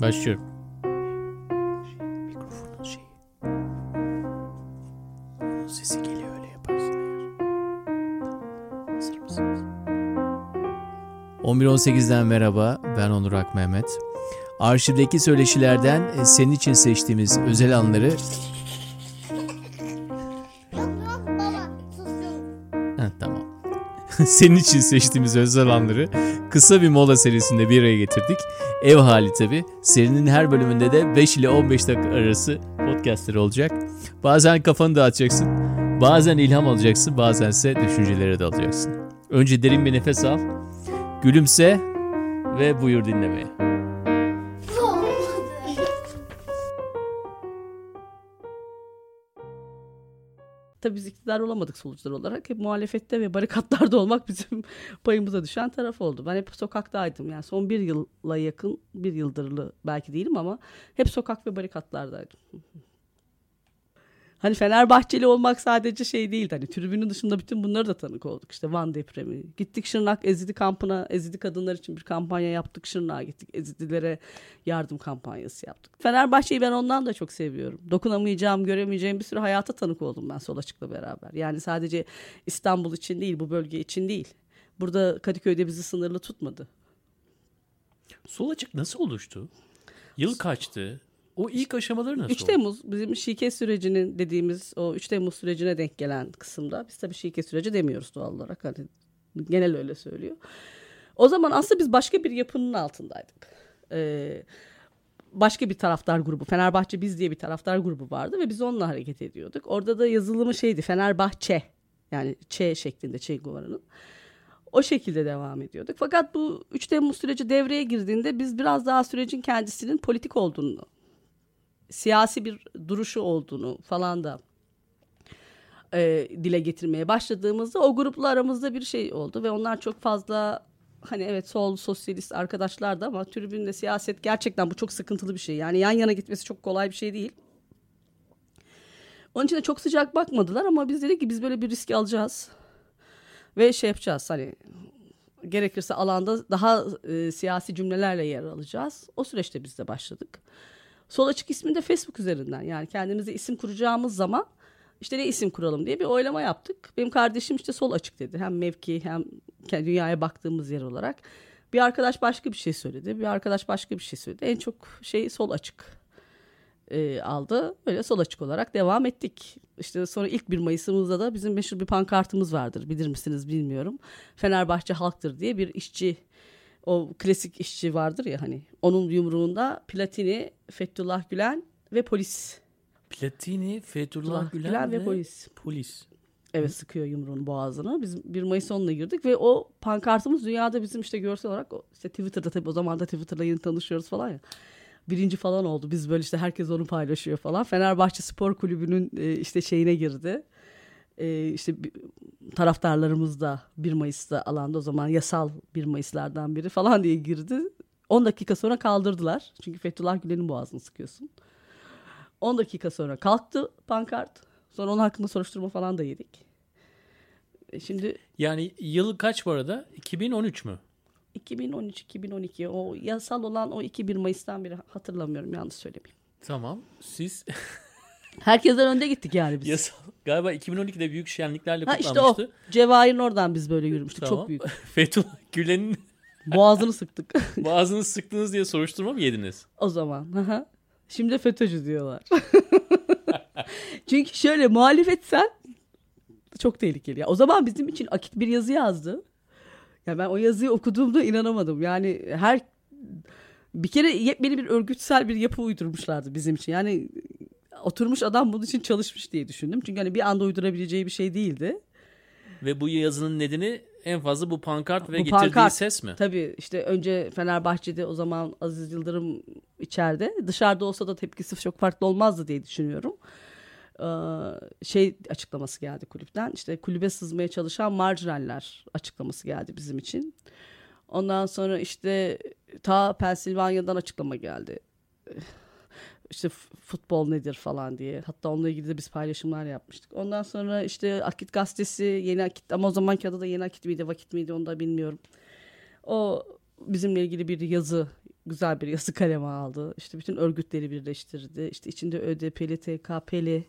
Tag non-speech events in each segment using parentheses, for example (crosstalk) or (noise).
Başlıyorum. Mikrofonun şeyi. Onun sesi geliyor öyle yaparsın eğer. Tamam. Hazır mısınız? 11.18'den merhaba. Ben Onur Ak Mehmet. Arşivdeki söyleşilerden e, senin için seçtiğimiz özel anları... Yok yok baba susun. Heh, tamam. (laughs) senin için seçtiğimiz özel anları kısa bir mola serisinde bir araya getirdik. Ev hali tabi. Serinin her bölümünde de 5 ile 15 dakika arası podcastleri olacak. Bazen kafanı dağıtacaksın. Bazen ilham alacaksın. Bazense düşüncelere dalacaksın. Önce derin bir nefes al. Gülümse ve buyur dinlemeye. Tabii biz iktidar olamadık solucular olarak. Hep muhalefette ve barikatlarda (laughs) olmak bizim payımıza düşen taraf oldu. Ben hep sokaktaydım. Yani son bir yıla yakın, bir yıldırlı belki değilim ama hep sokak ve barikatlardaydım. Hani Fenerbahçeli olmak sadece şey değildi. Hani tribünün dışında bütün bunları da tanık olduk. İşte Van depremi. Gittik Şırnak Ezidi kampına, Ezidi kadınlar için bir kampanya yaptık. Şırnak'a gittik. Ezidilere yardım kampanyası yaptık. Fenerbahçe'yi ben ondan da çok seviyorum. Dokunamayacağım, göremeyeceğim bir sürü hayata tanık oldum ben Sol Açık'la beraber. Yani sadece İstanbul için değil, bu bölge için değil. Burada Kadıköy'de bizi sınırlı tutmadı. Sol açık nasıl oluştu? Yıl kaçtı? O ilk aşamaları nasıl 3 Temmuz bizim şike sürecinin dediğimiz o 3 Temmuz sürecine denk gelen kısımda biz tabii şike süreci demiyoruz doğal olarak hani genel öyle söylüyor. O zaman aslında biz başka bir yapının altındaydık. Ee, başka bir taraftar grubu Fenerbahçe Biz diye bir taraftar grubu vardı ve biz onunla hareket ediyorduk. Orada da yazılımı şeydi Fenerbahçe yani Ç şeklinde Ç Guvara'nın. O şekilde devam ediyorduk. Fakat bu 3 Temmuz süreci devreye girdiğinde biz biraz daha sürecin kendisinin politik olduğunu siyasi bir duruşu olduğunu falan da e, dile getirmeye başladığımızda o grupla aramızda bir şey oldu ve onlar çok fazla hani evet sol sosyalist arkadaşlardı ama tribünde siyaset gerçekten bu çok sıkıntılı bir şey. Yani yan yana gitmesi çok kolay bir şey değil. Onun için de çok sıcak bakmadılar ama biz dedik ki biz böyle bir risk alacağız. Ve şey yapacağız hani gerekirse alanda daha e, siyasi cümlelerle yer alacağız. O süreçte biz de başladık. Sol Açık ismi de Facebook üzerinden yani kendimize isim kuracağımız zaman işte ne isim kuralım diye bir oylama yaptık. Benim kardeşim işte Sol Açık dedi. Hem mevki hem dünyaya baktığımız yer olarak. Bir arkadaş başka bir şey söyledi. Bir arkadaş başka bir şey söyledi. En çok şey Sol Açık e, aldı. Böyle Sol Açık olarak devam ettik. İşte sonra ilk 1 Mayıs'ımızda da bizim meşhur bir pankartımız vardır. Bilir misiniz bilmiyorum. Fenerbahçe halktır diye bir işçi o klasik işçi vardır ya hani onun yumruğunda Platini, Fethullah Gülen ve polis. Platini, Fethullah Gülen, Gülen ve, ve polis. Polis. Evet sıkıyor yumruğun boğazını. Biz 1 Mayıs onunla girdik ve o pankartımız dünyada bizim işte görsel olarak işte Twitter'da tabii o zaman da Twitter'la yeni tanışıyoruz falan ya. Birinci falan oldu. Biz böyle işte herkes onu paylaşıyor falan. Fenerbahçe Spor Kulübü'nün e, işte şeyine girdi. E, işte taraftarlarımız da 1 Mayıs'ta alanda o zaman yasal 1 Mayıs'lardan biri falan diye girdi. 10 dakika sonra kaldırdılar. Çünkü Fethullah Gülen'in boğazını sıkıyorsun. 10 dakika sonra kalktı pankart. Sonra onun hakkında soruşturma falan da yedik. E, Şimdi Yani yıl kaç bu arada? 2013 mü? 2013-2012 o yasal olan o 2 1 Mayıs'tan beri hatırlamıyorum yanlış söylemeyeyim. Tamam. Siz (laughs) Herkesten önde gittik yani biz. yasal galiba 2012'de büyük şenliklerle ha işte o. kutlanmıştı. Cevahir'in oradan biz böyle yürümüştük. Tamam. Çok büyük. (laughs) Fethullah Gülen'in (laughs) Boğazını sıktık (laughs) boğazını sıktınız diye soruşturma mı yediniz? o zaman. Hı. Şimdi FETÖ'cü diyorlar. Çünkü şöyle muhalefetsen çok tehlikeli. Ya, o zaman bizim için Akit bir yazı yazdı. Ya ben o yazıyı okuduğumda inanamadım. Yani her bir kere yepyeni bir örgütsel bir yapı uydurmuşlardı bizim için. Yani oturmuş adam bunun için çalışmış diye düşündüm. Çünkü hani bir anda uydurabileceği bir şey değildi. Ve bu yazının nedeni en fazla bu pankart ve Bu getirdiği pankart. ses mi? Tabii işte önce Fenerbahçe'de o zaman Aziz Yıldırım içeride. Dışarıda olsa da tepkisi çok farklı olmazdı diye düşünüyorum. Ee, şey açıklaması geldi kulüpten. İşte kulübe sızmaya çalışan marjinaller açıklaması geldi bizim için. Ondan sonra işte ta Pensilvanya'dan açıklama geldi. İşte futbol nedir falan diye. Hatta onunla ilgili de biz paylaşımlar yapmıştık. Ondan sonra işte Akit gazetesi, Yeni Akit ama o zamanki adı da Yeni Akit miydi, Vakit miydi onu da bilmiyorum. O bizimle ilgili bir yazı güzel bir yazı kaleme aldı. İşte bütün örgütleri birleştirdi. İşte içinde ÖDP'li, TKP'li.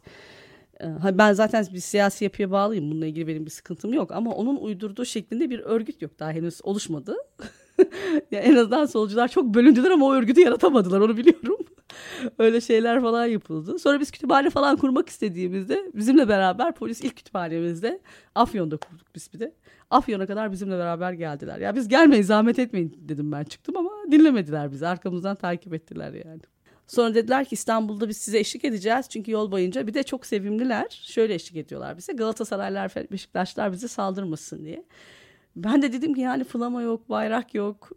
e, Ben zaten bir siyasi yapıya bağlıyım. Bununla ilgili benim bir sıkıntım yok. Ama onun uydurduğu şeklinde bir örgüt yok. Daha henüz oluşmadı. (laughs) ya en azından solcular çok bölündüler ama o örgütü yaratamadılar. Onu biliyorum. (laughs) Öyle şeyler falan yapıldı. Sonra biz kütüphane falan kurmak istediğimizde bizimle beraber polis ilk kütüphanemizde Afyon'da kurduk biz bir de. Afyon'a kadar bizimle beraber geldiler. Ya biz gelmeyin zahmet etmeyin dedim ben çıktım ama dinlemediler bizi. Arkamızdan takip ettiler yani. Sonra dediler ki İstanbul'da biz size eşlik edeceğiz. Çünkü yol boyunca bir de çok sevimliler. Şöyle eşlik ediyorlar bize. Galatasaraylar, Beşiktaşlar bize saldırmasın diye. Ben de dedim ki yani flama yok, bayrak yok.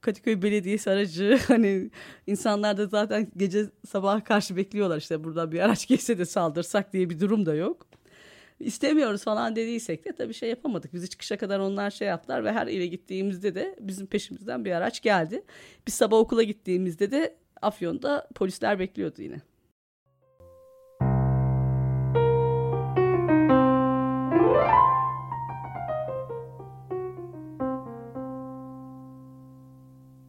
Kadıköy Belediyesi aracı. (laughs) Hani insanlar da zaten gece sabaha karşı bekliyorlar işte buradan bir araç geçse de saldırsak diye bir durum da yok. İstemiyoruz falan dediysek de tabii şey yapamadık. Bizi çıkışa kadar onlar şey yaptılar ve her ile gittiğimizde de bizim peşimizden bir araç geldi. Biz sabah okula gittiğimizde de Afyon'da polisler bekliyordu yine.